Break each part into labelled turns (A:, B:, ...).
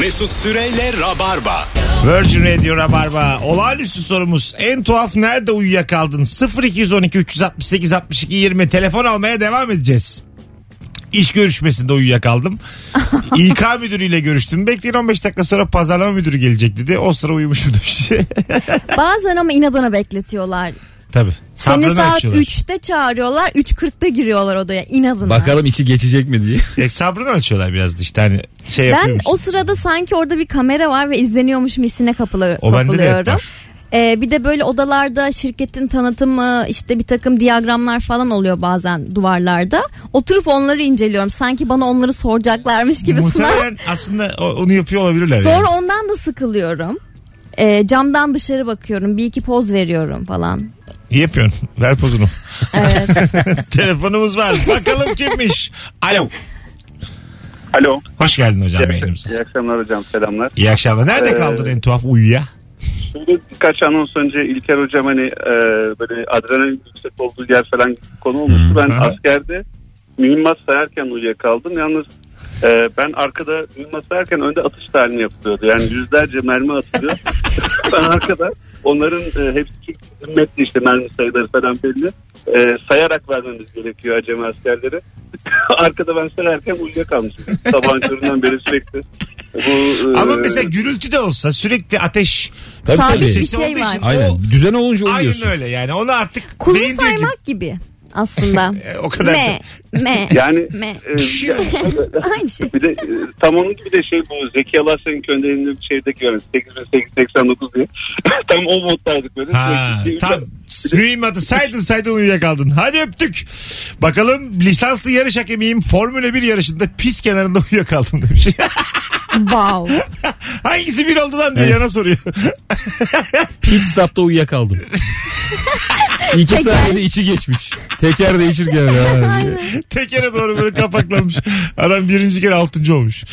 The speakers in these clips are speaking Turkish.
A: Mesut Süreyle Rabarba.
B: Virgin Radio Rabarba. Olağanüstü sorumuz. En tuhaf nerede uyuyakaldın? 0212 368 62 20 telefon almaya devam edeceğiz. İş görüşmesinde uyuyakaldım. İK müdürüyle görüştüm. Bekleyin 15 dakika sonra pazarlama müdürü gelecek dedi. O sıra uyumuşum demiş.
C: Bazen ama inadına bekletiyorlar.
B: Tabii.
C: Seni saat
B: ölçüyorlar.
C: 3'te çağırıyorlar. 3.40'da giriyorlar odaya inadına.
D: Bakalım içi geçecek mi diye.
B: E, sabrını ölçüyorlar biraz da işte hani şey
C: Ben
B: yapıyormuş.
C: o sırada sanki orada bir kamera var ve izleniyormuş hissine kapılı,
B: O bende de hep
C: kapılıyorum.
B: var.
C: Ee, bir de böyle odalarda şirketin tanıtımı işte bir takım diyagramlar falan oluyor bazen duvarlarda. Oturup onları inceliyorum. Sanki bana onları soracaklarmış gibi sınav.
B: Muhtemelen aslında o- onu yapıyor olabilirler.
C: Sonra
B: yani.
C: ondan da sıkılıyorum. Ee, camdan dışarı bakıyorum. Bir iki poz veriyorum falan.
B: İyi yapıyorsun. Ver pozunu.
C: Evet.
B: Telefonumuz var. Bakalım kimmiş. Alo.
E: Alo.
B: Hoş geldin hocam
E: İyi,
B: yayınımıza.
E: iyi akşamlar hocam selamlar.
B: İyi akşamlar. Nerede
E: Ee,
B: kaldın en tuhaf uyuya?
E: Şöyle birkaç anons önce İlker hocam hani e, böyle adrenalin yüksek olduğu yer falan konu olmuştu. Ben
B: Aha.
E: askerde mühimmat sayarken uyuyakaldım. Yalnız e, ben arkada mühimmat sayarken önde atış talimi yapılıyordu. Yani yüzlerce mermi atılıyor. ben arkada onların e, hepsi zimmetli işte mermi sayıları falan belli. E, sayarak vermemiz gerekiyor acemi askerlere. arkada ben sayarken uyuyakalmışım. Sabahın köründen beri sürekli. Bu, e,
B: Ama mesela gürültü de olsa sürekli ateş
D: Tabii
C: Sabit
D: tabii.
C: bir
B: sesi
C: şey
B: olduğu
C: var.
B: için
D: Aynen.
B: o
D: Düzen olunca uyuyorsun.
B: aynen öyle yani onu artık
C: Kuzu
B: beyin diyor ki,
C: saymak gibi aslında.
B: e, o kadar
C: me, me,
E: Yani
C: me.
E: e,
C: Aynı şey.
E: bir de e, tam onun gibi de şey bu Zeki Alasyan'ın köyünde bir şeydeki yani 8889 diye. tam o moddaydık böyle.
B: Ha,
E: Sürekli-
B: tam mühimmatı saydın saydın uyuyakaldın. Hadi öptük. Bakalım lisanslı yarış hakemiyim. Formula 1 yarışında pis kenarında uyuyakaldım demiş.
C: Wow.
B: Hangisi bir oldu lan diye yana soruyor.
D: Pit stop'ta uyuyakaldım. İki saniyede içi geçmiş. Teker değişir gene. ya.
B: Tekere doğru böyle kapaklanmış. Adam birinci kere altıncı olmuş.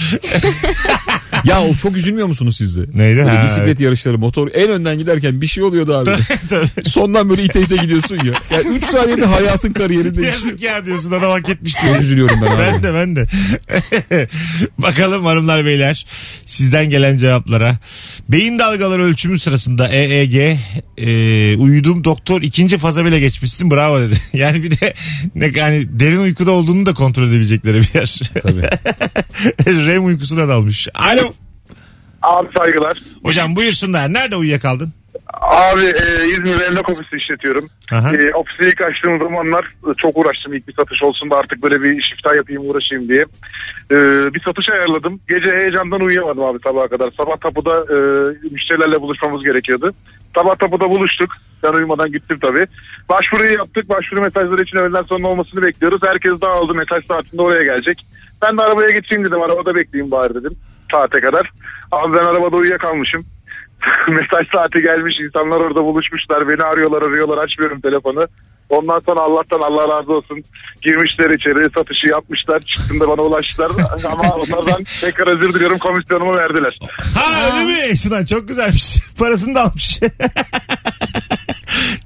D: Ya o çok üzülmüyor musunuz siz de?
B: Neydi?
D: Böyle
B: Ha,
D: bisiklet
B: evet.
D: yarışları motor en önden giderken bir şey oluyordu abi. Sondan böyle ite ite gidiyorsun ya. Yani 3 saniyede hayatın kariyerin değişiyor.
B: Yazık ya diyorsun adam hak etmiş diye.
D: Çok üzülüyorum ben abi.
B: Ben de ben de. Bakalım hanımlar beyler sizden gelen cevaplara. Beyin dalgaları ölçümü sırasında EEG e, uyuduğum doktor ikinci faza bile geçmişsin bravo dedi. Yani bir de ne hani derin uykuda olduğunu da kontrol edebilecekleri bir yer.
D: Tabii.
B: REM uykusuna dalmış. Alo.
F: Abi saygılar.
B: Hocam buyursunlar. Nerede uyuyakaldın?
F: Abi e, İzmir emlak ofisi işletiyorum.
B: Aha.
F: E, ofise ilk açtığım zamanlar e, çok uğraştım ilk bir satış olsun da artık böyle bir şifta yapayım uğraşayım diye. E, bir satış ayarladım. Gece heyecandan uyuyamadım abi sabaha kadar. Sabah tapuda e, müşterilerle buluşmamız gerekiyordu. Sabah tapuda buluştuk. Ben uyumadan gittim tabii. Başvuruyu yaptık. Başvuru mesajları için öğleden sonra olmasını bekliyoruz. Herkes dağıldı. Mesaj saatinde oraya gelecek. Ben de arabaya geçeyim dedim. Arabada bekleyeyim bari dedim. Saate kadar. Abi ben arabada uyuyakalmışım. Mesaj saati gelmiş insanlar orada buluşmuşlar beni arıyorlar arıyorlar açmıyorum telefonu. Ondan sonra Allah'tan Allah razı olsun girmişler içeri satışı yapmışlar çıktığında bana ulaştılar ama onlardan tekrar özür diliyorum komisyonumu verdiler.
B: Ha öyle mi? Sunan çok güzelmiş. Parasını da almış.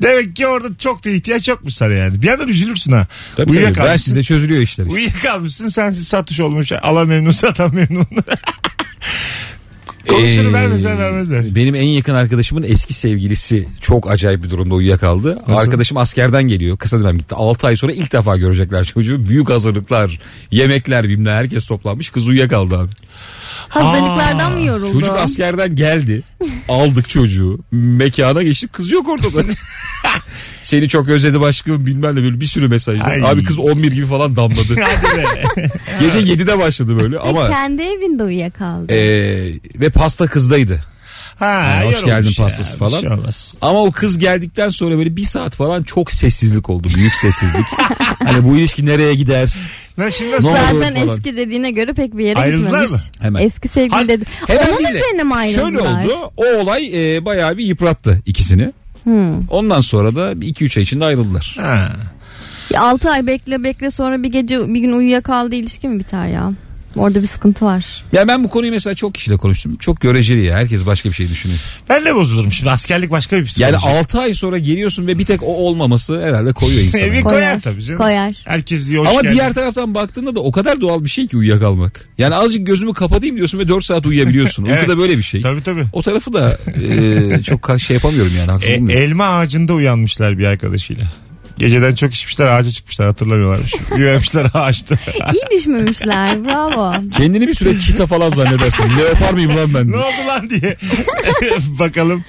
B: Demek ki orada çok da ihtiyaç yokmuş sana yani. Bir yandan üzülürsün ha.
D: Tabii tabii. Ben
B: Uyuyakalmışsın.
D: sizde çözülüyor işler.
B: Uyuyakalmışsın sensiz satış olmuş. Alan memnun satan memnun. Komisyonu vermezler vermezler.
D: Benim en yakın arkadaşımın eski sevgilisi çok acayip bir durumda uyuyakaldı. Arkadaşım askerden geliyor. Kısa dönem gitti. 6 ay sonra ilk defa görecekler çocuğu. Büyük hazırlıklar, yemekler bilmem herkes toplanmış. Kız uyuyakaldı abi.
C: Hazırlıklardan mı yoruldu?
D: Çocuk askerden geldi. Aldık çocuğu. Mekana geçtik. Kız yok ortada. Seni çok özledi başkanım bilmem ne böyle bir sürü mesajlar.
B: Ay.
D: Abi kız 11 gibi falan damladı.
B: Hadi be.
D: Gece 7'de başladı böyle
C: Ve
D: ama
C: kendi evinde uyuyakaldı.
D: e, ve pasta kızdaydı.
B: Ha,
D: hoş
B: yorulmuş
D: geldin
B: ya.
D: pastası falan.
B: şey olmaz.
D: Ama o kız geldikten sonra böyle bir saat falan çok sessizlik oldu. Büyük sessizlik. hani bu ilişki nereye gider?
B: Lan şimdi nasıl?
C: Zaten
D: falan.
C: eski dediğine göre pek bir yere
B: Ayrıldılar
C: gitmemiş.
B: mı?
D: Hemen.
C: Eski sevgili
B: Hadi.
C: dedi.
D: Hemen
C: Onun
D: değil de,
C: üzerine mi ayrıldılar?
D: Şöyle oldu. O olay e, bayağı bir yıprattı ikisini.
C: Hmm.
D: Ondan sonra da 2-3 ay içinde ayrıldılar.
B: Ha.
C: 6 ay bekle bekle sonra bir gece bir gün uyuyakaldı ilişki mi biter ya? Orada bir sıkıntı var.
D: Ya ben bu konuyu mesela çok kişiyle konuştum. Çok göreceli ya. Herkes başka bir şey düşünüyor.
B: Ben de bozulurum şimdi askerlik başka bir psikoloji.
D: Yani 6 ay sonra geliyorsun ve bir tek o olmaması herhalde koyuyor insana.
B: Evi
D: Yani.
B: koyar tabii canım.
C: Koyar.
B: Herkes diyor hoş
D: Ama
B: geldin.
D: diğer taraftan baktığında da o kadar doğal bir şey ki uyuyakalmak. Yani azıcık gözümü kapatayım diyorsun ve 4 saat uyuyabiliyorsun. Uyku
B: Evet.
D: da böyle bir şey.
B: Tabii tabii.
D: O tarafı da e, çok şey yapamıyorum yani haksız
B: E, elma ağacında uyanmışlar bir arkadaşıyla. Geceden çok içmişler ağaca çıkmışlar hatırlamıyorlarmış. Uyanmışlar ağaçta.
C: İyi düşmemişler. Bravo.
D: Kendini bir süre çita falan zannedersin. Ne yapar mıyım lan ben?
B: ne oldu lan diye. Bakalım.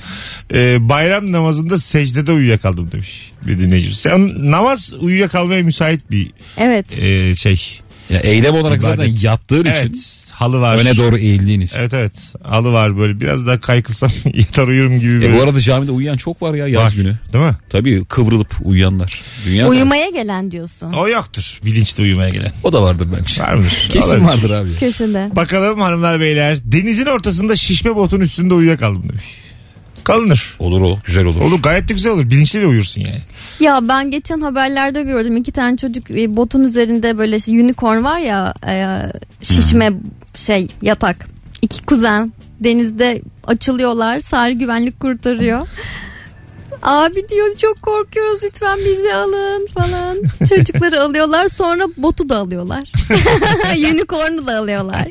B: E, bayram namazında secdede uyuyakaldım demiş bir dinleyici. Sen namaz uyuyakalmaya müsait bir
C: Evet.
B: e, şey.
D: Ya eylem olarak zaten
B: İbadet.
D: yattığın
B: Evet.
D: için
B: Halı var.
D: öne doğru eğildiğin için.
B: Evet evet. Halı var böyle biraz daha kaykılsam yatar uyurum gibi
D: E
B: böyle.
D: bu arada camide uyuyan çok var ya yaz
B: Var.
D: günü.
B: Değil mi?
D: Tabii kıvrılıp uyuyanlar. Dünya
C: Uyumaya gelen diyorsun.
B: O yoktur. Bilinçli uyumaya gelen.
D: O da vardır bence.
B: Var mıdır?
D: Kesin
B: Olabilir.
D: vardır abi.
C: Köşede.
B: Bakalım hanımlar beyler. Denizin ortasında şişme botun üstünde uyuyakaldım demiş. Kalınır.
D: Olur o güzel olur.
B: Olur gayet de güzel olur. Bilinçli de uyursun yani.
C: Ya ben geçen haberlerde gördüm iki tane çocuk e, botun üzerinde böyle şey, unicorn var ya e, şişme şey yatak. İki kuzen denizde açılıyorlar. Sahil güvenlik kurtarıyor. Abi diyor çok korkuyoruz lütfen bizi alın falan. Çocukları alıyorlar sonra botu da alıyorlar. Unicorn'u da alıyorlar.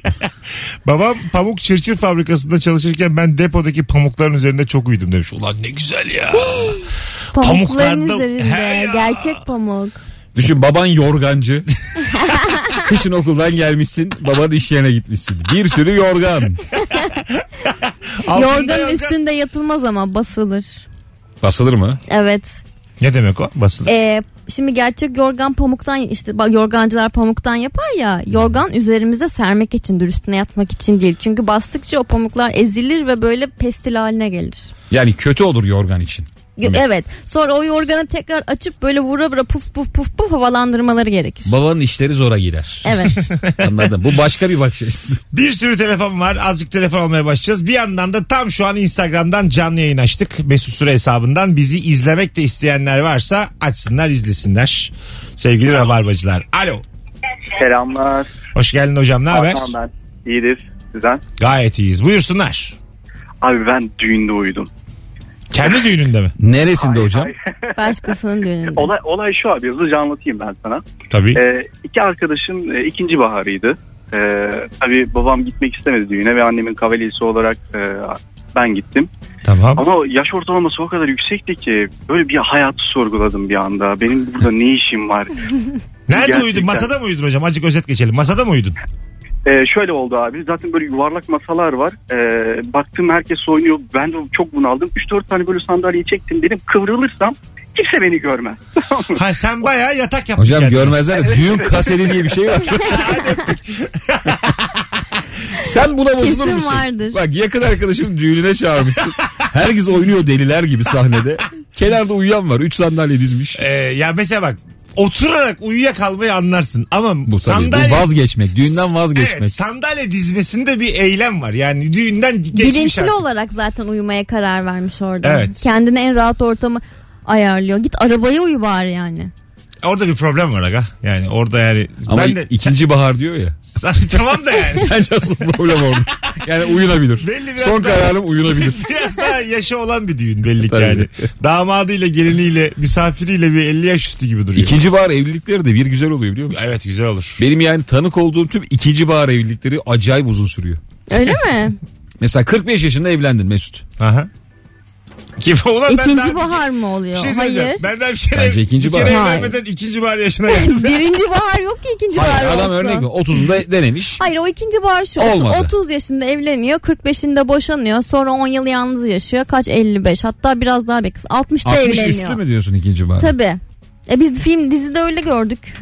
B: Babam pamuk çırçır fabrikasında çalışırken ben depodaki pamukların üzerinde çok uyudum demiş. Ulan ne güzel ya.
C: Pamukların
B: Pamuklarda- He
C: üzerinde
B: ya.
C: gerçek pamuk.
D: Düşün baban yorgancı. Kışın okuldan gelmişsin. Babanın iş yerine gitmişsin. Bir sürü yorgan.
B: Altında
C: Yorganın
B: yorgan-
C: üstünde yatılmaz ama basılır.
D: Basılır mı?
C: Evet.
B: Ne demek o? Basılı.
C: Ee, şimdi gerçek yorgan pamuktan işte yorgancılar pamuktan yapar ya yorgan üzerimizde sermek içindir üstüne yatmak için değil. Çünkü bastıkça o pamuklar ezilir ve böyle pestil haline gelir.
D: Yani kötü olur yorgan için.
C: Yo- Evet. Sonra o yorganı tekrar açıp böyle vura vura puf puf puf puf havalandırmaları gerekir.
D: Babanın işleri zora girer.
C: Evet.
D: Anladım. Bu başka bir bakış açısı.
B: Bir sürü telefon var. Azıcık telefon almaya başlayacağız. Bir yandan da tam şu an Instagram'dan canlı yayın açtık. Mesut Süre hesabından. Bizi izlemek de isteyenler varsa açsınlar izlesinler. Sevgili rabarbacılar. Alo.
G: Selamlar.
B: Hoş geldin hocam. Ne haber?
G: Ben. İyidir. Sizden?
B: Gayet iyiyiz. Buyursunlar.
G: Abi ben düğünde uyudum.
B: Kendi düğününde mi?
D: Neresinde hocam?
G: Ay,
C: Başkasının düğününde.
G: olay, olay şu abi hızlıca anlatayım ben sana.
B: Tabii.
G: Ee, iki arkadaşın e, ikinci baharıydı. Ee, tabii babam gitmek istemedi düğüne ve annemin kavalisi olarak e, ben gittim.
B: Tamam.
G: Ama yaş ortalaması o kadar yüksekti ki böyle bir hayatı sorguladım bir anda. Benim burada ne işim var?
B: Nerede
G: gerçekten.
B: uyudun? Masada mı uyudun hocam? Azıcık özet geçelim. Masada mı uyudun?
G: Ee, şöyle oldu abi. Zaten böyle yuvarlak masalar var. Ee, baktım herkes oynuyor. Ben de çok bunaldım. 3-4 tane böyle sandalyeyi çektim. Dedim kıvrılırsam kimse beni görmez.
B: Ha sen bayağı yatak yaptın.
D: Hocam görmezler de düğün kaseti diye bir şey var. Sen buna bozulur
C: Kesin
D: musun?
C: vardır.
D: Bak yakın arkadaşım düğününe çağırmışsın. Herkes oynuyor deliler gibi sahnede. Kenarda uyuyan var. Üç sandalye dizmiş.
B: Ee, ya mesela bak oturarak uyuyakalmayı anlarsın ama
D: Bu tabii.
B: sandalye
D: Bu vazgeçmek. Düğünden vazgeçmek.
B: Evet, sandalye dizmesinde bir eylem var. Yani düğünden geçmiş
C: Bilinçli
B: artık.
C: olarak zaten uyumaya karar vermiş orada.
B: Evet.
C: Kendine en rahat ortamı ayarlıyor. Git arabaya uyu bari yani.
B: Orada bir problem var aga. Yani orada yani
D: Ama
B: ben de
D: ikinci bahar diyor ya.
B: Sen- tamam da yani.
D: Bence asıl problem orada. Yani uyunabilir.
B: Belli biraz
D: Son
B: daha-
D: kararım uyunabilir.
B: Biraz daha yaşı olan bir düğün belli ki
D: Tabii.
B: yani. Damadıyla, geliniyle, misafiriyle bir 50 yaş üstü gibi duruyor.
D: İkinci bahar evlilikleri de bir güzel oluyor biliyor musun?
B: Evet güzel olur.
D: Benim yani tanık olduğum tüm ikinci bahar evlilikleri acayip uzun sürüyor.
C: Öyle mi?
D: Mesela 45 yaşında evlendin Mesut.
B: Aha. Kim ulan ben daha
C: İkinci
B: bir-
C: bahar mı
B: Bir
C: oluyor?
B: şey.
C: Hayır.
B: Ben daha bir şey
D: Bence ikinci
B: bir kere
D: bahar.
B: evlenmeden ikinci bahar yaşına geldim.
C: Birinci bahar yok ki ikinci bahar
D: Hayır adam
C: olsun.
D: örnek mi? 30'unda denemiş.
C: Hayır o ikinci bahar şu.
D: Olmadı.
C: 30 yaşında evleniyor. 45'inde boşanıyor. Sonra 10 yıl yalnız yaşıyor. Kaç 55 hatta biraz daha bekle. 60'ta
D: 60
C: evleniyor.
D: üstü mü diyorsun ikinci bahar?
C: Tabii. E biz film dizide öyle gördük.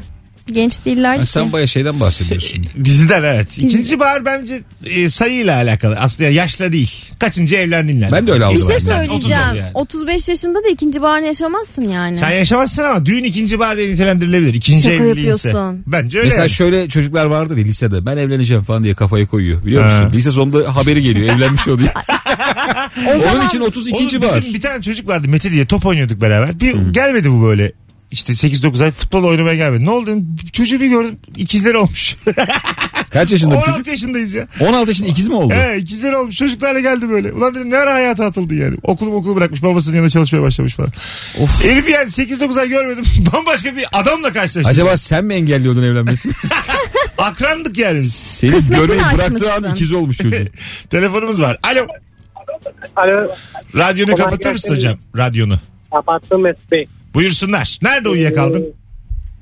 C: Genç değiller
D: Ha,
C: ki.
D: sen baya şeyden bahsediyorsun.
B: Diziden evet. İkinci bahar bence e, sayıyla alakalı. Aslında yaşla değil. Kaçıncı evlendiğinle
D: Ben de öyle.
C: Bir şey
B: 30 oldu
C: söyleyeceğim.
B: yani.
C: 35 yaşında da ikinci bahar yaşamazsın yani.
B: Sen yaşamazsın ama düğün ikinci bahar diye nitelendirilebilir. İkinci
C: Şaka
B: evliliğinse.
C: yapıyorsun.
B: Bence öyle.
D: Mesela
B: yani.
D: şöyle çocuklar vardır ya lisede. Ben evleneceğim falan diye kafayı koyuyor. Biliyor
B: Ha.
D: musun? Lise sonunda haberi geliyor. Evlenmiş oluyor.
C: o
D: Onun
C: zaman
D: için 32.
B: Oğlum
D: bahar.
B: Bizim bir tane çocuk vardı Mete diye top oynuyorduk beraber. Bir gelmedi bu böyle. İşte 8-9 ay futbol oynamaya gelmedi. Ne oldu? dedim. Çocuğu bir gördüm. ikizleri olmuş.
D: Kaç yaşında bu
B: 16
D: çocuk?
B: yaşındayız ya.
D: 16 yaşında ikiz mi oldu?
B: He ikizleri olmuş çocuklarla geldi böyle. Ulan dedim ne ara hayata atıldı yani. Okulu okulu bırakmış babasının yanında çalışmaya başlamış falan.
D: Of.
B: Elif yani 8-9 ay görmedim. Bambaşka bir adamla karşılaştık.
D: Acaba sen mi engelliyordun evlenmesini?
B: Akrandık yani.
D: Seni
C: Kısmetini
D: görmeyi bıraktığı an
C: açmışsın.
D: ikiz olmuş çocuğun.
B: Telefonumuz var. Alo.
H: Alo
B: Radyonu
H: Kolay
B: kapatır mısın
H: gelsin.
B: hocam? Radyonu.
H: kapattım Mesut Bey.
B: Buyursunlar. Nerede uyuyakaldın?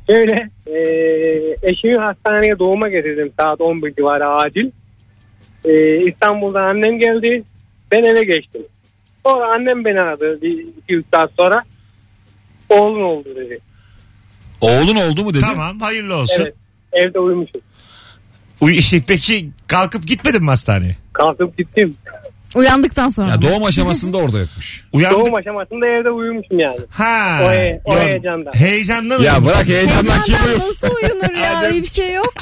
H: Ee, Şöyle e, eşimi hastaneye doğuma getirdim saat 11 civarı acil. E, İstanbul'dan annem geldi. Ben eve geçtim. Sonra annem beni aradı bir 2-3 saat sonra. Oğlun oldu dedi.
D: Oğlun oldu mu dedi.
B: Tamam hayırlı olsun.
H: Evet evde uyumuşum.
B: Uy- Peki kalkıp gitmedin mi hastaneye?
H: Kalkıp gittim.
C: Uyandıktan sonra.
D: Ya doğum aşamasında orada yokmuş.
B: Uyandık.
H: Doğum aşamasında evde uyumuşum yani.
B: Ha.
H: O he- o
B: Yok.
H: heyecandan.
B: Heyecandan
D: Ya bırak heyecandan kim uyuyor?
C: nasıl uyunur ya? Öyle bir şey yok.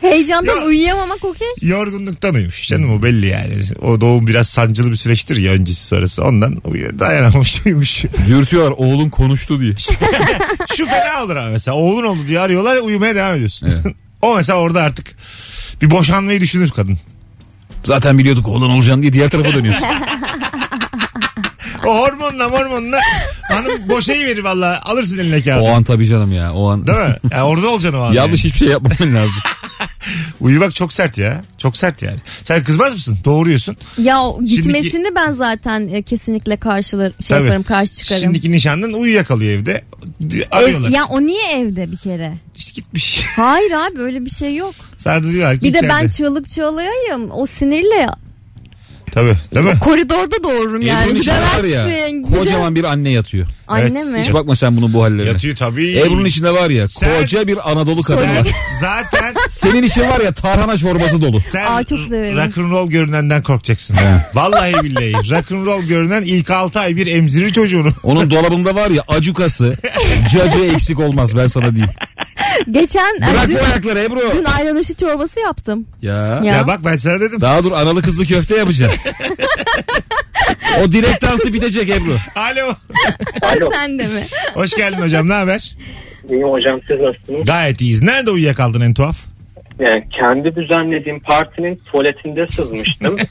C: Heyecandan
B: Ya.
C: uyuyamamak okey.
B: Yorgunluktan uyumuş canım o belli yani. O doğum biraz sancılı bir süreçtir ya öncesi sonrası. Ondan uy- dayanamamış uyumuş.
D: Dürtüyor oğlun konuştu diye.
B: Şu fena olur ama mesela oğlun oldu diye arıyorlar uyumaya devam ediyorsun.
D: Evet.
B: o mesela orada artık bir boşanmayı düşünür kadın.
D: Zaten biliyorduk oğlan olacaksın diye diğer tarafa dönüyorsun.
B: O hormonla hormonla hanım boşayı verir valla alırsın eline kağıdı.
D: o an tabii canım ya o an.
B: Değil mi? Yani orada olacaksın o an.
D: Yanlış
B: yani.
D: hiçbir şey yapmaman lazım.
B: Uyumak çok sert ya. Çok sert yani. Sen kızmaz mısın? Doğuruyorsun.
C: Ya o
B: Şimdiki-
C: gitmesini ben zaten e, kesinlikle karşılar şey
B: Tabii.
C: yaparım karşı çıkarım.
B: Şimdiki nişanlın uyuyakalıyor evde.
C: Ev-
B: Arıyorlar.
C: ya o niye evde bir kere?
B: İşte gitmiş.
C: Hayır abi öyle bir şey yok.
B: Sadece diyorlar ki
C: Bir de ben
B: içeride.
C: çığlık çığlayayım. O sinirle
B: Tabii değil mi?
C: koridorda doğururum yani.
D: Ebru'nun içinde var ya
C: Gidemezsin. gide-
D: kocaman bir anne yatıyor.
C: Anne
B: Evet.
C: mi?
D: Hiç bakma sen bunun bu hallerine.
B: Yatıyor tabii.
D: Ebru'nun içinde var ya
B: Sen-
D: koca bir Anadolu kadın
B: Sen
D: var.
B: zaten
D: Senin için var ya tarhana çorbası dolu.
B: sen
C: Aa, çok severim.
B: rock'n'roll görünenden korkacaksın. Vallahi billahi. Rock'n'roll görünen ilk 6 ay bir emzirir çocuğunu.
D: Onun dolabında var ya acukası, cacı eksik olmaz ben sana diyeyim.
C: Geçen
D: Bırak
C: dün,
D: bu ayakları Ebru.
C: dün ayran aşı çorbası yaptım.
D: Ya.
C: Ya.
B: Ya bak ben sana dedim.
D: Daha dur analı kızlı köfte yapacaksın. o direkt dansı bitecek Ebru.
B: Alo.
H: Alo.
C: Sen de mi?
B: Hoş geldin hocam ne haber?
H: İyiyim hocam siz nasılsınız?
B: Gayet iyiyiz. Nerede uyuyakaldın en tuhaf?
H: Yani kendi düzenlediğim partinin tuvaletinde sızmıştım.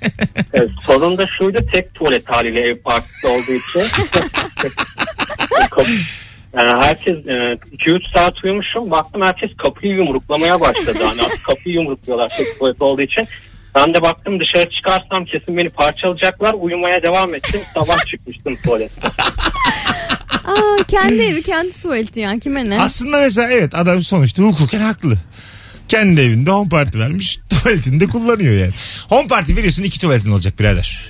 H: Ee, sorun da şuydu tek tuvalet haliyle ev partisi olduğu için. Yani herkes 2-3 saat uyumuşum. Baktım herkes kapıyı yumruklamaya başladı. Hani artık kapıyı yumrukluyorlar tek tuvalet olduğu için. Ben de baktım dışarı çıkarsam kesin beni parçalayacaklar. Uyumaya devam ettim. Sabah çıkmıştım tuvaletten.
C: Aa, kendi evi kendi tuvaleti yani kime ne?
B: Aslında mesela evet adam sonuçta hukuken haklı. Kendi evinde home party vermiş. Tuvaletini de kullanıyor yani. Home party veriyorsun iki tuvaletin olacak birader.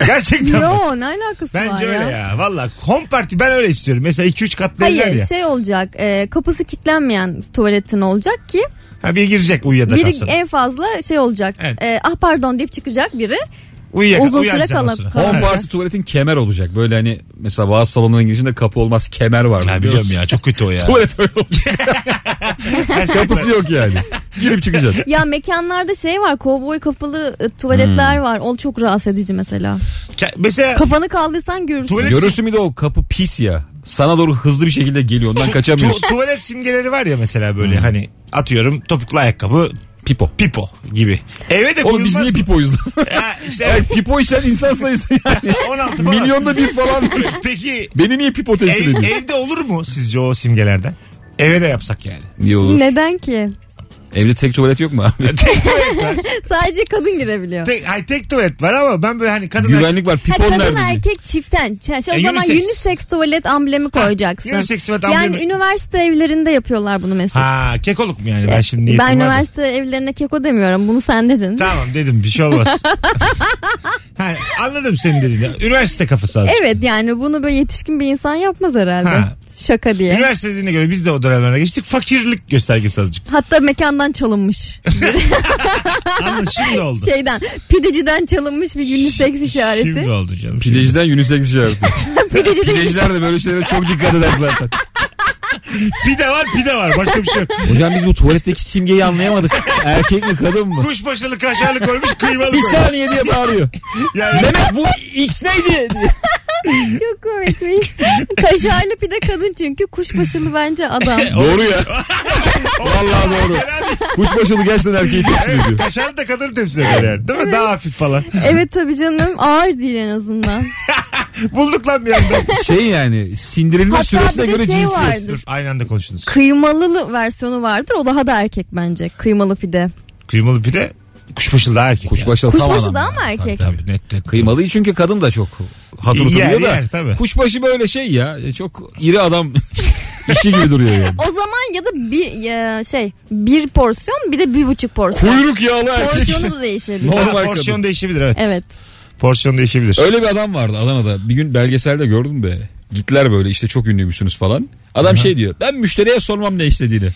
B: Gerçekten.
C: Yo ne alakası var
B: Bence
C: ya?
B: öyle ya. Valla home party ben öyle istiyorum. Mesela 2-3 katlı evler
C: Hayır
B: ya.
C: şey olacak e, kapısı kilitlenmeyen tuvaletin olacak ki
B: Ha, bir girecek uyuyada
C: biri
B: kalsın.
C: en fazla şey olacak
B: Evet.
C: e, ah pardon deyip çıkacak biri
B: Uyuyak,
C: uzun süre kalıp-
D: Home party tuvaletin kemer olacak. Böyle hani mesela bazı salonların girişinde kapı olmaz kemer var.
B: Ha, biliyorum ya çok kötü o ya.
D: Tuvalet öyle olacak. Kapısı yok yani. Girip çıkacaksın.
C: ya mekanlarda şey var kovboy kapalı e, tuvaletler
B: Hmm.
C: var o çok rahatsız edici mesela
B: Ke- Mesela
C: kafanı kaldırsan görürsün
B: Tuvalet-
D: Görürsün bir de o kapı pis ya. Sana doğru hızlı bir şekilde geliyor. Ondan kaçamıyorsun.
B: tu- tuvalet simgeleri var ya mesela böyle hani atıyorum topuklu ayakkabı
D: Pipo.
B: pipo gibi. Eve de
D: Oğlum biz
B: koyulmaz
D: niye
B: mı?
D: pipoyuz?
B: Ya işte
D: Yani
B: evet,
D: pipo içen insan sayısı yani.
B: 16 falan.
D: Milyonda bir falan.
B: Peki
D: Beni niye pipo temsil
B: ev-
D: ediyor?
B: evde olur mu sizce o simgelerden? Eve de yapsak yani.
D: Niye olur?
C: neden ki
D: Evde tek tuvalet yok mu abi?
B: tek tuvalet var.
C: sadece kadın girebiliyor
B: Tek, hayır, tek tuvalet var ama ben böyle hani kadın
D: Güvenlik var.
C: Ha,
D: Pipon
C: kadın
D: nerede?
C: erkek çiften. Şey, şey, o
B: E,
C: zaman
B: unisex.
C: unisex. tuvalet amblemi koyacaksın.
B: unisex tuvalet
C: Yani
B: amblemi.
C: üniversite evlerinde yapıyorlar bunu Mesut.
B: Ha kekoluk mu yani? Ben şimdi niyetim
C: ben
B: vardı.
C: üniversite evlerine keko demiyorum. Bunu sen dedin.
B: Tamam dedim bir şey olmaz. ha, anladım senin dediğini. Üniversite kafası azıcık.
C: Evet yani bunu böyle yetişkin bir insan yapmaz herhalde.
B: Ha.
C: Şaka diye.
B: Üniversite dediğine göre biz de o dönemlerine geçtik. Fakirlik göstergesi azıcık.
C: Hatta mekandan çalınmış.
B: Anladın şimdi oldu.
C: Şeyden pideciden çalınmış bir unisex işareti.
B: Şimdi oldu canım. şimdi.
D: Pideciden unisex işareti.
C: Pideci de
D: Pideciler de böyle şeylere çok dikkat eder zaten.
B: Pide var pide var başka bir şey yok.
D: Hocam biz bu tuvaletteki simgeyi anlayamadık. Erkek mi kadın mı?
B: Kuşbaşılı kaşarlı koymuş kıymalı
D: Bir
B: koymuş.
D: saniye diye bağırıyor.
B: Yani
D: Mehmet bu X neydi?
C: Çok komikmiş. Kaşarlı pide kadın çünkü kuşbaşılı bence adam.
D: Doğru ya. Vallahi doğru. Kuşbaşılı gerçekten erkeği temsil ediyor.
B: Kaşar da kadın temsil eder yani. Değil mi? Daha hafif falan.
C: Evet tabii canım ağır değil en azından.
B: Bulduk lan bir anda.
D: Şey yani sindirilme
C: Hatta
D: süresine
C: bir de
D: göre
C: şey
D: cinsiyet.
C: vardır.
B: Dur aynı anda konuştunuz.
C: Kıymalı versiyonu vardır o daha da erkek bence. Kıymalı pide.
B: Kıymalı pide kuşbaşılı daha erkek.
D: Kuşbaşılı tam
C: Kuşbaşı
D: adam
C: daha mı erkek?
B: Yani. Tabii net net.
D: Kıymalıyı çünkü kadın da çok hatır
B: Yer,
D: oturuyor da.
B: yer, tabii.
D: Kuşbaşı böyle şey ya çok iri adam işi gibi duruyor yani.
C: O zaman ya da bir ya şey bir porsiyon bir de bir buçuk porsiyon.
D: Kuyruk yağlı erkek.
C: Porsiyonu da değişebilir.
D: Normal
B: porsiyon
D: kadın.
B: değişebilir evet.
C: Evet.
B: Porsiyon değişebilir.
D: Öyle bir adam vardı Adana'da. Bir gün belgeselde gördüm be. Gittiler böyle işte çok ünlüymüşsünüz falan. Adam şey diyor. Ben müşteriye sormam ne istediğini.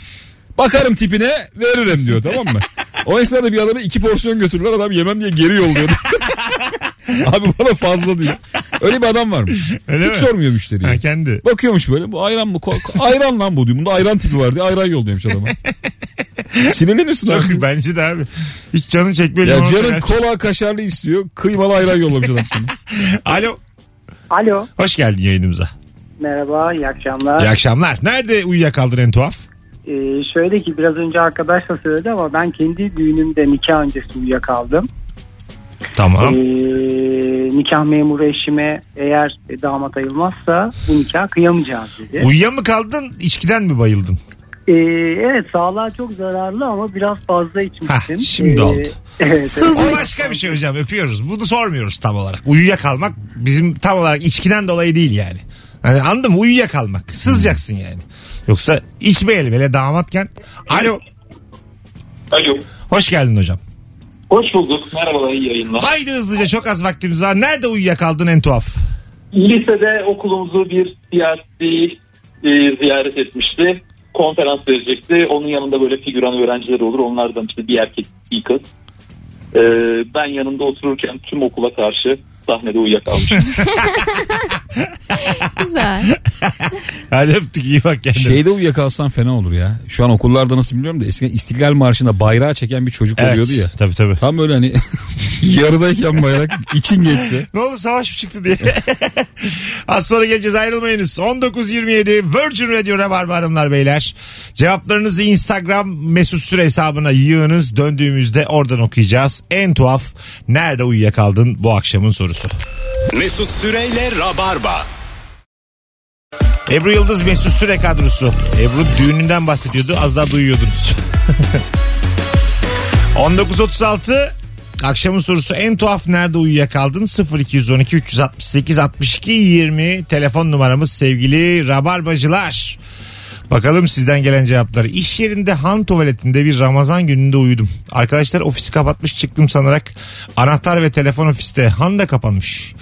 D: Bakarım tipine veririm diyor tamam mı? O esnada bir adama iki porsiyon götürürler adam yemem diye geri yolluyor. Abi bana fazla değil. Öyle bir adam varmış.
B: Öyle
D: Hiç
B: mi?
D: sormuyor müşteriye.
B: Ha, kendi.
D: Bakıyormuş böyle bu ayran mı? Ayran lan bu diyor. Bunda ayran tipi var diye ayran yolluyormuş adama. Sinirlenirsin
B: Çok,
D: abi.
B: bence de abi. Hiç canın çekmiyor.
D: Ya canın kola kaşarlı istiyor. Kıymalı ayran yollamış adam sana.
B: Alo.
H: Alo.
B: Hoş geldin yayınımıza.
H: Merhaba, iyi akşamlar.
B: İyi akşamlar. Nerede uyuyakaldın en tuhaf?
H: Ee, şöyle ki biraz önce arkadaş da söyledi ama ben kendi düğünümde nikah öncesi uyuyakaldım.
B: Tamam.
H: Ee, nikah memuru eşime eğer damat ayılmazsa bu nikah kıyamayacağız dedi.
B: Uyuya mı kaldın içkiden mi bayıldın?
H: Ee, evet sağlığa çok zararlı ama biraz fazla içmiştim.
B: Hah, şimdi oldu.
H: Evet,
C: Sızmış.
B: O başka bir şey hocam öpüyoruz. Bunu sormuyoruz tam olarak. Uyuyakalmak bizim tam olarak içkiden dolayı değil yani. Hani anladın mı? Uyuyakalmak. Sızacaksın yani. Yoksa içmeyelim hele damatken. Alo.
I: Alo.
B: Hoş geldin hocam.
I: Hoş bulduk. Merhabalar iyi yayınlar.
B: Haydi hızlıca çok az vaktimiz var. Nerede uyuyakaldın en tuhaf?
I: Lisede okulumuzu bir siyasi e, ziyaret etmişti. Konferans verecekti. Onun yanında böyle figüran öğrenciler olur. Onlardan işte bir erkek bir kız. E, ben yanında otururken tüm okula karşı sahnede uyuyakalmışım.
C: Güzel.
B: Hadi öptük iyi bak kendine.
D: Şeyde uyuyakalsan fena olur ya. Şu an okullarda nasıl bilmiyorum da eskiden İstiklal Marşı'nda bayrağı çeken bir çocuk
B: evet.
D: oluyordu ya.
B: Tabii tabii.
D: Tam böyle hani yarıdayken bayrak için geçse.
B: Ne oldu savaş mı çıktı diye. Az sonra geleceğiz ayrılmayınız. 19.27 Virgin Radio Rabarba Hanımlar Beyler. Cevaplarınızı Instagram mesut süre hesabına yığınız. Döndüğümüzde oradan okuyacağız. En tuhaf nerede uyuyakaldın bu akşamın sorusu.
A: Mesut Süreyle Rabarba.
B: Ebru Yıldız Mesut Süre kadrosu. Ebru düğününden bahsediyordu. Az daha duyuyordunuz. 19.36 Akşamın sorusu en tuhaf nerede uyuyakaldın? 0212 368 62 20 telefon numaramız sevgili rabarbacılar. Bakalım sizden gelen cevapları. İş yerinde han tuvaletinde bir Ramazan gününde uyudum. Arkadaşlar ofisi kapatmış çıktım sanarak anahtar ve telefon ofiste han da kapanmış.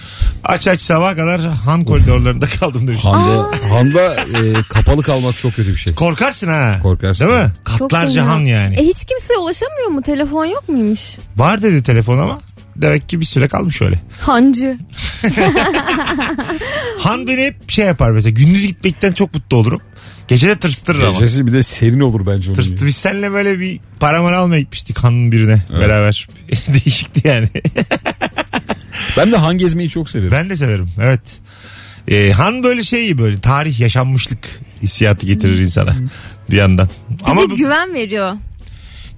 B: Aç aç sabah kadar han koridorlarında kaldım demiş.
D: Handa, handa e, kapalı kalmak çok kötü bir şey.
B: Korkarsın ha.
D: Korkarsın.
B: Değil mi?
C: Çok
B: Katlarca
C: fena.
B: han yani.
C: E hiç kimseye ulaşamıyor mu? Telefon yok muymuş?
B: Var dedi telefon ama demek ki bir süre kalmış öyle.
C: Hancı.
B: Han beni hep şey yapar mesela gündüz gitmekten çok mutlu olurum. Gece de tırstırır ama.
D: Gecesi bir de serin olur bence onun.
B: Tırstı. Biz seninle böyle bir paraman almaya gitmiştik hanın birine beraber. Değişikti yani.
D: Ben de han gezmeyi çok severim.
B: ben de severim evet. Ee, han böyle şey böyle tarih yaşanmışlık hissiyatı getirir insana bir yandan.
C: Bir
B: Ama
C: de
B: bu-
C: güven veriyor.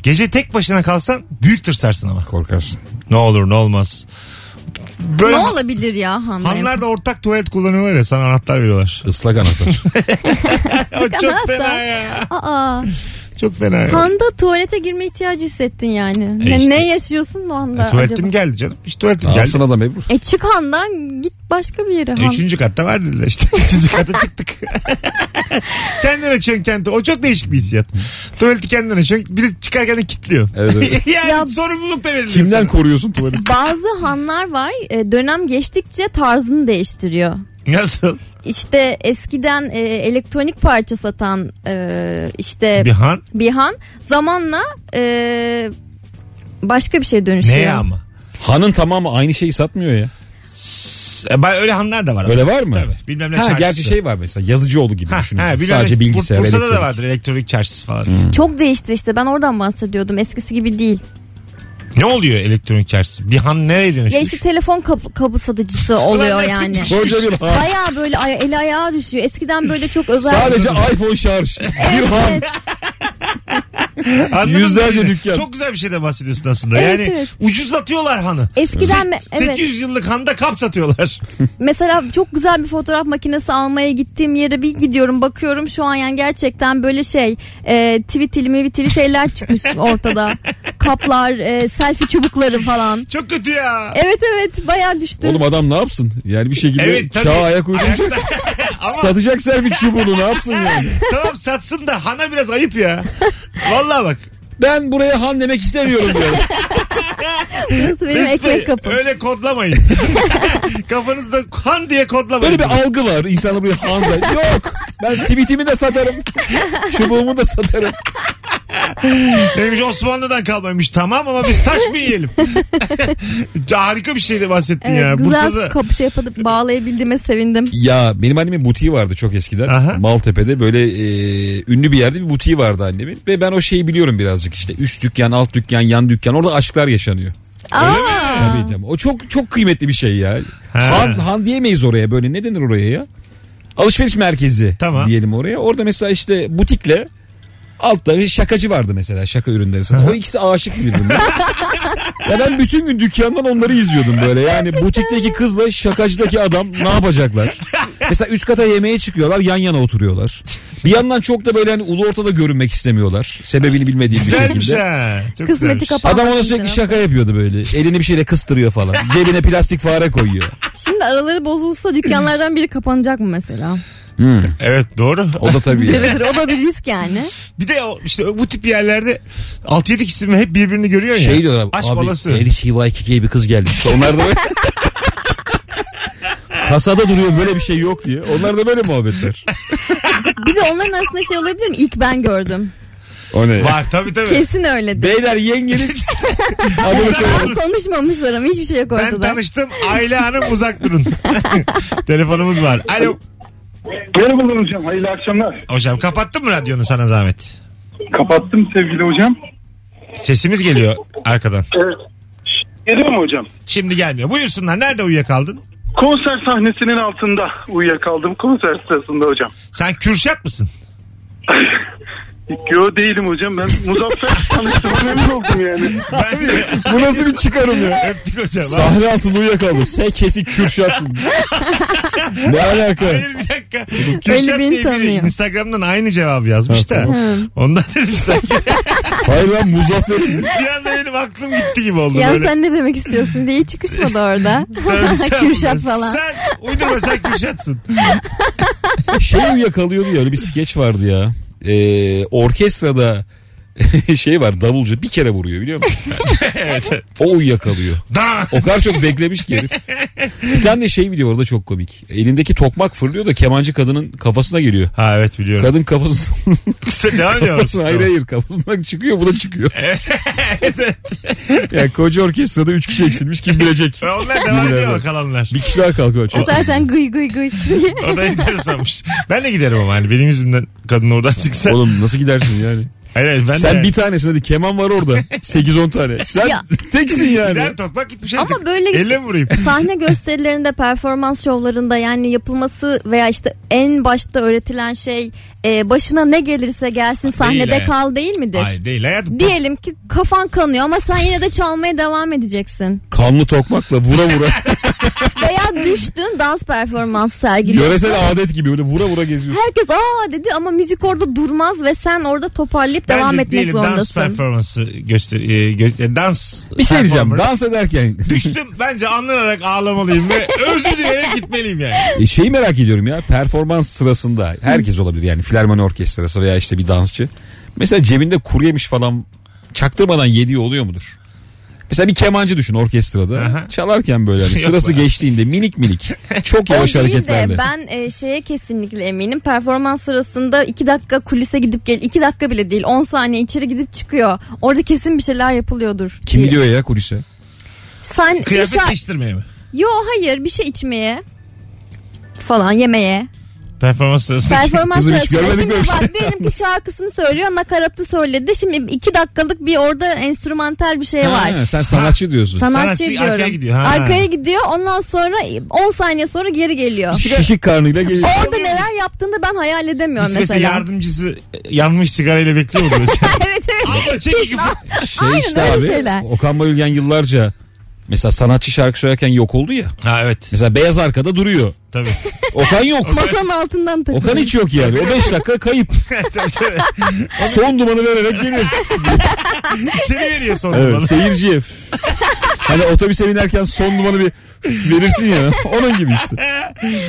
B: gece tek başına kalsan büyük tırsarsın ama.
D: Korkarsın.
B: Ne olur ne olmaz. Böyle
C: Ne olabilir ya Han'la?
B: hanlar da ortak tuvalet kullanıyorlar ya sana anahtar veriyorlar.
D: Islak anahtar.
B: O çok
C: anahtar.
B: fena ya.
C: Aa,
B: Çok fena ya.
C: Handa tuvalete girme ihtiyacı hissettin yani. Ne,
B: işte.
C: ne yaşıyorsun o anda
B: E, tuvaletim
C: acaba?
B: geldi canım. İşte tuvaletim
D: ne
B: geldi.
D: yapsın adam Ebru?
C: E çık Han'dan git başka bir yere
B: E,
C: Han.
B: Üçüncü katta var dediler işte. Üçüncü kata çıktık. kendin açıyorsun kendi. O çok değişik bir hissiyat. Tuvaleti kendin açıyorsun. Bir de çıkarken de kilitliyor.
D: Evet, evet.
B: yani
C: Ya-
B: sorumluluk da veriliyor.
D: Kimden
B: sana.
D: koruyorsun tuvaleti?
C: Bazı hanlar var e, dönem geçtikçe tarzını değiştiriyor.
B: Nasıl?
C: İşte eskiden e, elektronik parça satan e, işte
B: Bir han.
C: bir han zamanla e, başka bir şey dönüşüyor.
B: Neye ama?
D: Hanın tamamı aynı şeyi satmıyor ya.
B: E, ben- öyle hanlar da var.
D: Öyle var mı?
B: Tabii. Bilmem ne
D: Ha,
B: çarşısı.
D: gerçi şey var mesela yazıcıoğlu gibi
B: Ha,
D: Sadece
B: ne-
D: bilgisayar,
B: Bur- Bursa'da da
D: elektronik.
B: vardır elektronik çarşısı falan.
C: Çok değişti işte ben oradan bahsediyordum eskisi gibi değil.
B: Ne oluyor elektronik çarşısı? Bir han nereye dönüşmüş?
C: Ya işte telefon kabı, kabı satıcısı oluyor yani.
B: nasıl
D: Koca bir han.
C: Baya böyle ay, el ayağa düşüyor. Eskiden böyle çok özel.
D: Sadece iPhone şarj. Bir han.
C: Evet.
B: Anladın mı?
D: Yüzlerce dükkan.
B: Çok güzel bir şeyden bahsediyorsun aslında.
C: Evet,
B: yani
C: evet.
B: ucuzlatıyorlar hanı.
C: Eskiden
B: Se-
C: evet.
B: 800 yıllık handa kap satıyorlar.
C: Mesela çok güzel bir fotoğraf makinesi almaya gittiğim yere bir gidiyorum bakıyorum şu an yani gerçekten böyle şey e, tweetili mivitili şeyler çıkmış ortada. Kaplar, e, selfie çubukları falan.
B: Çok kötü ya.
C: Evet evet bayağı düştü.
D: Oğlum adam ne yapsın? Yani bir şekilde
B: Evet, tabii.
D: çağa ayak uyduracak. Satacak selfie çubuğunu ne yapsın yani?
B: tamam satsın da hana biraz ayıp ya. Vallahi bak.
D: Ben buraya han demek istemiyorum diyorum.
C: Burası benim
B: Mesut Bey,
C: ekmek kapım.
B: Öyle kodlamayın. Kafanızda han diye kodlamayın.
D: Böyle bir algı var. İnsanlar buraya han zannediyor. Yok. Ben tweetimi de satarım. Çubuğumu da satarım.
B: Neymiş Osmanlı'dan kalmamış tamam ama biz taş mı yiyelim? Harika bir şeydi bahsettin
C: Evet,
B: ya.
C: güzel
B: Bursa'da
C: kapı şey yapıp bağlayabildiğime sevindim.
D: Ya benim annemin butiği vardı çok eskiden.
B: Aha.
D: Maltepe'de böyle e, ünlü bir yerde bir butiği vardı annemin. Ve ben o şeyi biliyorum birazcık işte. Üst dükkan, alt dükkan, yan dükkan. Orada aşklar yaşanıyor.
C: Aa,
D: Tabii tabii. O çok çok kıymetli bir şey ya. Han, han diyemeyiz oraya böyle. Ne denir oraya ya? Alışveriş merkezi
B: Tamam.
D: diyelim oraya. Orada mesela işte butikle altta bir şakacı vardı mesela şaka ürünleri satan. O ikisi aşık birbirine. ya ben bütün gün dükkandan onları izliyordum böyle. Yani butikteki kızla şakacıdaki adam ne yapacaklar? Mesela üst kata yemeğe çıkıyorlar yan yana oturuyorlar. Bir yandan çok da böyle hani ulu ortada görünmek istemiyorlar. Sebebini bilmediğim bir
B: güzelmiş
D: şekilde.
B: ha. Çok
C: Kısmeti
B: güzelmiş.
D: Adam ona sürekli şaka yapıyordu böyle. Elini bir şeyle kıstırıyor falan. Cebine plastik fare koyuyor.
C: Şimdi araları bozulsa dükkanlardan biri kapanacak mı mesela?
B: Evet doğru.
D: O da tabii. ya.
C: Dırıdır, o da bir risk yani.
B: Bir de o, işte bu tip yerlerde 6-7 kişi mi hep birbirini görüyor ya.
D: Şey diyorlar abi.
B: Aşk
D: abi
B: balası.
D: Elis Hivay bir kız geldi. İşte onlar da böyle. Kasada duruyor böyle bir şey yok diye. Onlar da böyle muhabbetler.
C: Bir de onların arasında şey olabilir mi? İlk ben gördüm.
D: O ne?
B: Var tabii tabii.
C: Kesin öyledir.
D: Beyler yengeniz.
C: Konuşmamışlar ama hiçbir şey yok
B: Ben
C: ortada.
B: tanıştım. Aile hanım uzak durun. Telefonumuz var. Alo.
F: Merhabalar hocam hayırlı akşamlar.
B: Hocam kapattın mı radyonu sana zahmet?
F: Kapattım sevgili hocam.
B: Sesimiz geliyor arkadan.
F: Evet. Geliyor mu hocam?
B: Şimdi gelmiyor. Buyursunlar. Nerede uyuyakaldın?
F: Konser sahnesinin altında uyuyakaldım konser sırasında hocam.
B: Sen Kürşat mısın?
F: Yo değilim hocam ben Muzaffer tanıştığıma memnun oldum yani.
B: Ben de
D: Bu nasıl bir çıkarım ya?
B: öptük hocam.
D: Sahne altında uyuyakaldım. Sen kesin Kürşat'sın. ne alaka?
B: Hayır bir dakika. Kürşat diye biri
C: tanıyor.
B: Instagram'dan aynı cevabı yazmış da. Ondan dedim sanki.
D: Hayır ben Muzaffer'im.
B: bir anda benim aklım gitti gibi oldu.
C: Ya
B: böyle.
C: sen ne demek istiyorsun diye hiç çıkışmadı orada.
B: Tabii sen-
C: Kürşat falan.
B: Sen uydurma sen Kürşat'sın.
D: Şey uyuyakalıyordu ya öyle bir skeç vardı ya. Ee, orkestrada şey var davulcu bir kere vuruyor biliyor musun?
B: evet. evet.
D: O uyuyakalıyor.
B: Da.
D: O kadar çok beklemiş ki herif. Bir tane de şey biliyor orada çok komik. Elindeki tokmak fırlıyor da kemancı kadının kafasına geliyor.
B: Ha evet biliyorum.
D: Kadın
B: Sen devam ediyor musun?
D: hayır hayır kafasından çıkıyor bu da çıkıyor. yani koca orkestrada 3 kişi eksilmiş kim bilecek.
B: Onlar devam ediyor kalanlar.
D: Bir kişi daha kalkıyor. Çok...
C: Zaten gıy gıy gıy.
B: O da enteresanmış. Ben de giderim ama hani benim yüzümden kadın oradan çıksa.
D: Oğlum nasıl gidersin yani?
B: Hayır ben
D: Sen
B: de.
D: bir tanesin hadi keman var orada. 8-10 tane. Sen
C: Ya.
D: teksin yani.
B: Gider tokmak gitmiş
C: Ama
B: artık.
C: böyle
B: Elle mi vurayım?
C: sahne gösterilerinde, performans şovlarında yani yapılması veya işte en başta öğretilen şey e, başına ne gelirse gelsin sahnede
B: hayat.
C: kal değil midir?
B: Hayır değil hayatım.
C: Diyelim ki kafan kanıyor ama sen yine de çalmaya devam edeceksin.
D: Kanlı tokmakla vura vura.
C: Veya düştün dans performansı sergiliyorsun.
D: Yöresel adet gibi öyle vura vura geziyorsun.
C: Herkes aa dedi ama müzik orada durmaz ve sen orada toparlayıp devam
B: Bence
C: etmek
B: diyelim dans
C: zorundasın.
B: performansı göster e, gö- e, dans
D: Bir şey diyeceğim. Dans ederken
B: Düştüm bence anlanarak ağlamalıyım ve özür dileyerek gitmeliyim yani.
D: E, şeyi merak ediyorum ya. Performans sırasında herkes olabilir yani filarmoni orkestrası veya işte bir dansçı. Mesela cebinde kuru yemiş falan çaktırmadan yediği oluyor mudur? Mesela bir kemancı düşün orkestrada.
B: Aha.
D: Çalarken böyle hani sırası geçtiğinde minik minik çok
C: O
D: yavaş
C: değil
D: hareketlerle.
C: de ben e, şeye kesinlikle eminim. Performans sırasında iki dakika kulise gidip gel. iki dakika bile değil 10 saniye içeri gidip çıkıyor. Orada kesin bir şeyler yapılıyordur.
D: Kim
C: diye.
D: biliyor ya kulise?
C: Sen
B: Kıyafet
C: şa-
B: değiştirmeye mi?
C: Yo hayır bir şey içmeye falan yemeye.
B: Performans sırasında.
C: Performans
D: Kızım hiç
C: sırasında.
D: görmedik
C: Şimdi
D: böyle bir şey.
C: bak diyelim ki şarkısını söylüyor nakaratı söyledi. Şimdi iki dakikalık bir orada enstrümantal bir şey var.
D: Ha, sen sanatçı diyorsun.
C: Sanatçı,
B: Sanatçı
C: diyorum.
B: arkaya gidiyor, ha.
C: Arkaya gidiyor ondan sonra 10 saniye sonra geri geliyor.
D: Şişik karnıyla geliyor.
C: Orada neler yaptığını ben hayal edemiyorum
B: Biz mesela
C: mesela.
B: yardımcısı yanmış sigarayla bekliyor mu mesela?
C: evet evet.
B: Abla çek iki
D: Şey
C: Aynen
D: işte
C: öyle
D: abi.
C: şeyler.
D: Okan Bayülgen yıllarca mesela sanatçı şarkı söylerken yok oldu ya.
B: Ha evet
D: Mesela beyaz arkada duruyor.
B: tabii.
D: Okan yok.
C: Masanın altından takılıyor.
D: Okan hiç yok yani. O 5 dakika kayıp. Son dumanı vererek gelir.
B: İçeri veriyor sonra
D: Evet,
B: bana.
D: seyirciye. Hani otobüse binerken son dumanı bir verirsin ya. Onun gibi işte.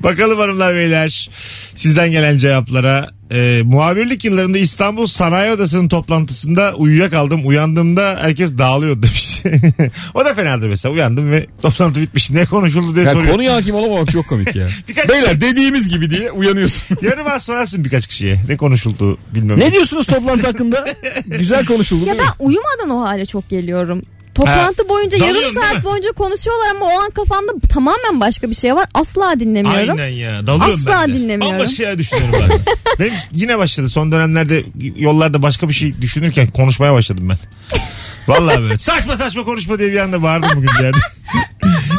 B: Bakalım hanımlar beyler sizden gelen cevaplara. Ee, muhabirlik yıllarında İstanbul Sanayi Odası'nın toplantısında uyuyakaldım. Uyandığımda herkes dağılıyordu demiş. o da fenadır mesela. Uyandım ve toplantı bitmiş. Ne konuşuldu diye
D: Ya
B: soruyor.
D: konuya hakim olamamak çok komik ya.
B: Birkaç
D: Beyler dediğimiz gibi diye uyanıyorsun.
B: Yarım az sorarsın birkaç kişiye. Ne konuşuldu bilmem.
D: ne diyorsunuz toplantı hakkında? Güzel konuşuldu
C: Ya
D: değil mi?
C: ben uyumadan o hale çok geliyorum. Toplantı boyunca
B: dalıyorsun
C: yarım saat boyunca konuşuyorlar ama o an kafamda tamamen başka bir şey var. Asla dinlemiyorum.
B: Aynen ya. Dalıyorum
C: Asla
B: ben de.
C: dinlemiyorum.
B: Bambaşka şeyler düşünüyorum ben. Benim yine başladı. Son dönemlerde yollarda başka bir şey düşünürken konuşmaya başladım ben. Vallahi böyle. Saçma saçma konuşma diye bir anda bağırdım bugün yani.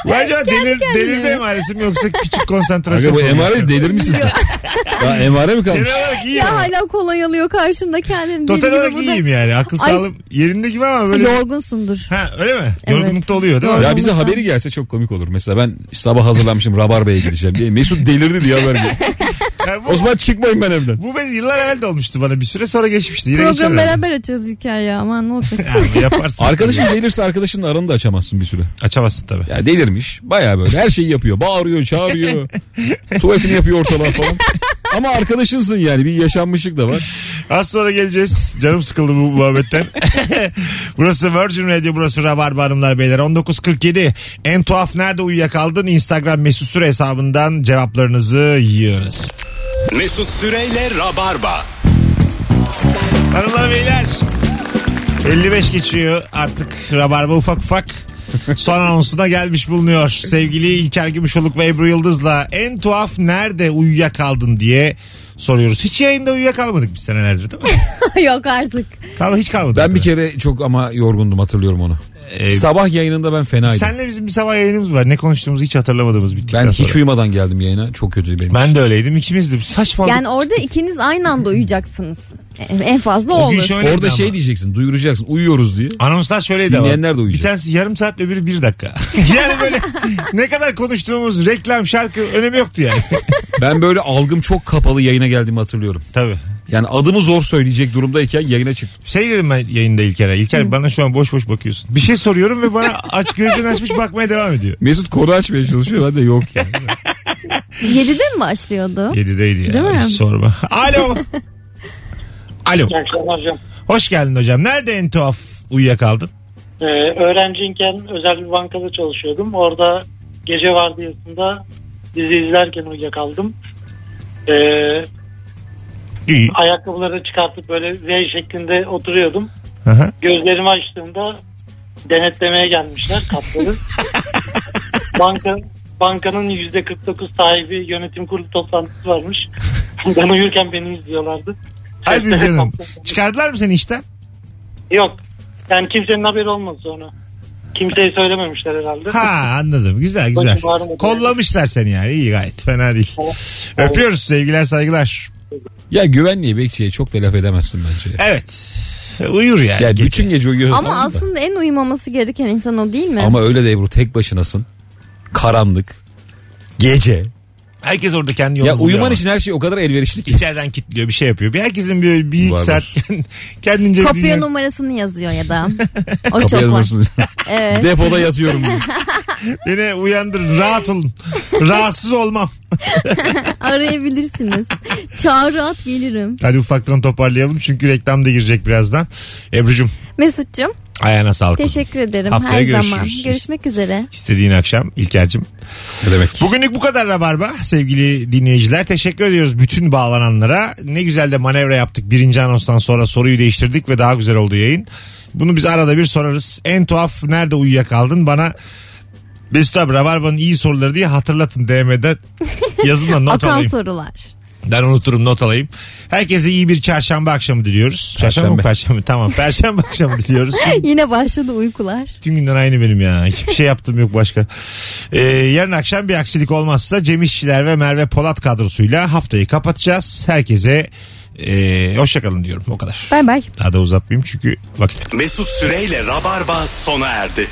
B: Bu acaba delir,
C: kendine.
B: delirme emaresi mi yoksa küçük konsantrasyon
D: Aga bu
B: mi?
D: emare delir misin sen? Ya emare mi kalmış?
B: Genel olarak iyiyim
C: Ya
B: ama.
C: hala kolonyalıyor karşımda kendini.
B: Total
C: deli gibi
B: olarak
C: burada.
B: iyiyim yani. Akıl
C: Ay-
B: sağlığım yerinde gibi ama böyle.
C: Yorgunsundur.
B: Ha öyle mi?
C: Evet.
B: Yorgunlukta oluyor değil mi?
D: Ya bize
C: Olmasa.
D: haberi gelse çok komik olur. Mesela ben sabah hazırlanmışım Rabarba'ya gideceğim diye. Mesut delirdi diye haber geliyor.
B: Yani bu,
D: O zaman çıkmayın ben evden.
B: bu ben yıllar evvel de olmuştu bana. Bir süre sonra geçmişti. Yine geçer
C: Program
B: herhalde.
C: beraber açıyoruz İlker ya aman ne olacak.
B: Ha, yaparsın.
D: Arkadaşın delirse arkadaşınla aranı da açamazsın bir süre.
B: Açamazsın tabii.
D: Ya delirmiş. Baya böyle her şeyi yapıyor. Bağırıyor, çağırıyor. Tuvaletini yapıyor ortalığa falan. Ama arkadaşınsın yani bir yaşanmışlık da var.
B: Az sonra geleceğiz. Canım sıkıldı bu muhabbetten. burası Virgin Radio, burası Rabarba Hanımlar Beyler. 19.47. En tuhaf nerede uyuyakaldın? Instagram mesut süre hesabından cevaplarınızı yığınız.
A: Mesut Süreyle Rabarba.
B: Hanımlar beyler. 55 geçiyor artık Rabarba ufak ufak. Son anonsuna gelmiş bulunuyor. Sevgili İlker Gümüşoluk ve Ebru Yıldız'la en tuhaf nerede uyuyakaldın diye soruyoruz. Hiç yayında uyuyakalmadık biz senelerdir değil mi?
C: Yok artık.
B: Kal, hiç kalmadık.
D: Ben bir kere çok ama yorgundum hatırlıyorum onu.
B: Ee,
D: Sabah yayınında ben fenaydım.
B: Senle bizim bir sabah yayınımız var. Ne konuştuğumuzu hiç hatırlamadığımız bittikten
D: ben
B: sonra.
D: hiç uyumadan geldim yayına. Çok kötüydü benim.
B: Ben de öyleydim. İkimiz de saçmalık.
C: Yani orada ikiniz aynı anda uyuyacaksınız. En fazla o
B: O
C: olur.
D: Orada
B: ama.
D: şey diyeceksin duyuracaksın uyuyoruz diye.
B: Anonslar şöyleydi ama.
D: Dinleyenler de uyuyacak.
B: Bir tanesi yarım saat öbürü bir dakika. yani böyle ne kadar konuştuğumuz reklam şarkı önemi yoktu yani.
D: Ben böyle algım çok kapalı yayına geldiğimi hatırlıyorum.
B: Tabii.
D: Yani adımı zor söyleyecek durumdayken yayına çıktım.
B: Şey dedim ben yayında İlker'e. İlker bana şu an boş boş bakıyorsun. Bir şey soruyorum ve bana aç gözünü açmış bakmaya devam ediyor.
D: Mesut konu açmaya çalışıyor ben de yok yani.
C: 7'de mi başlıyordu?
B: 7'deydi ya.
C: Değil mi?
B: Hiç sorma. Alo. Alo.
J: İyi akşamlar hocam.
B: Hoş geldin hocam. Nerede en tuhaf uyuyakaldın?
J: Ee, öğrenciyken özel bir bankada çalışıyordum. Orada gece vardiyasında dizi izlerken uyuyakaldım. Ee,
B: İyi.
J: ayakkabıları çıkartıp böyle V şeklinde oturuyordum.
B: Aha.
J: Gözlerimi açtığımda denetlemeye gelmişler katları. Banka bankanın %49 sahibi yönetim kurulu toplantısı varmış. ben uyurken beni izliyorlardı.
B: Hadi canım. Çıkardılar mı seni işten?
J: Yok. Yani kimsenin haberi olmadı sonra. Kimseye söylememişler herhalde.
B: Ha anladım. Güzel güzel. Kollamışlar seni yani. İyi gayet. Fena değil. Öpüyoruz sevgiler saygılar.
D: Ya güvenliği bekçiye çok da laf edemezsin bence.
B: Evet. Uyur yani.
D: Yani
B: gece.
D: bütün gece uyuyor.
C: Ama
D: tamam da.
C: aslında en uyumaması gereken insan o değil mi?
D: Ama öyle de Ebru tek başınasın. Karanlık. Gece.
B: Herkes orada kendi yolunu
D: Ya
B: buluyor
D: uyuman
B: ama.
D: için her şey o kadar elverişli ki.
B: İçeriden kilitliyor bir şey yapıyor. Bir herkesin bir, bir
D: Var,
B: saat kendince bir
C: Kapıya
B: dünya-
C: numarasını yazıyor ya da. O
D: Kapıya
C: çok var. Evet.
D: Depoda yatıyorum. diye.
B: Beni uyandırın rahat olun. Rahatsız olmam.
C: Arayabilirsiniz. Çağrı at gelirim.
B: Hadi ufaktan toparlayalım çünkü reklam da girecek birazdan. Ebru'cum
C: Mesut'cum
B: ayağına sağlık.
C: teşekkür ederim
B: Haftaya
C: her
B: görüşürüz.
C: zaman. Görüşmek üzere.
B: İstediğin akşam İlker'cim.
D: ne demek?
B: Bugünlük bu kadar Rabarba sevgili dinleyiciler. Teşekkür ediyoruz bütün bağlananlara. Ne güzel de manevra yaptık. Birinci anonstan sonra soruyu değiştirdik ve daha güzel oldu yayın. Bunu biz arada bir sorarız. En tuhaf nerede uyuyakaldın bana Mesut abi Rabarba'nın iyi soruları diye hatırlatın DM'den. Yazın da not
C: Akan
B: alayım.
C: sorular.
B: Ben unuturum not alayım. Herkese iyi bir çarşamba akşamı diliyoruz. Çarşamba mı
D: Perşembe.
B: perşembe tamam. Perşembe akşamı diliyoruz.
C: Yine başladı uykular.
B: tüm günden aynı benim ya. Hiçbir şey yaptım yok başka. Ee, yarın akşam bir aksilik olmazsa Cem İşçiler ve Merve Polat kadrosuyla haftayı kapatacağız. Herkese e, hoşçakalın diyorum o kadar.
C: Bay bay.
B: Daha da uzatmayayım çünkü vakit.
A: Mesut Süreyle Rabarba sona erdi.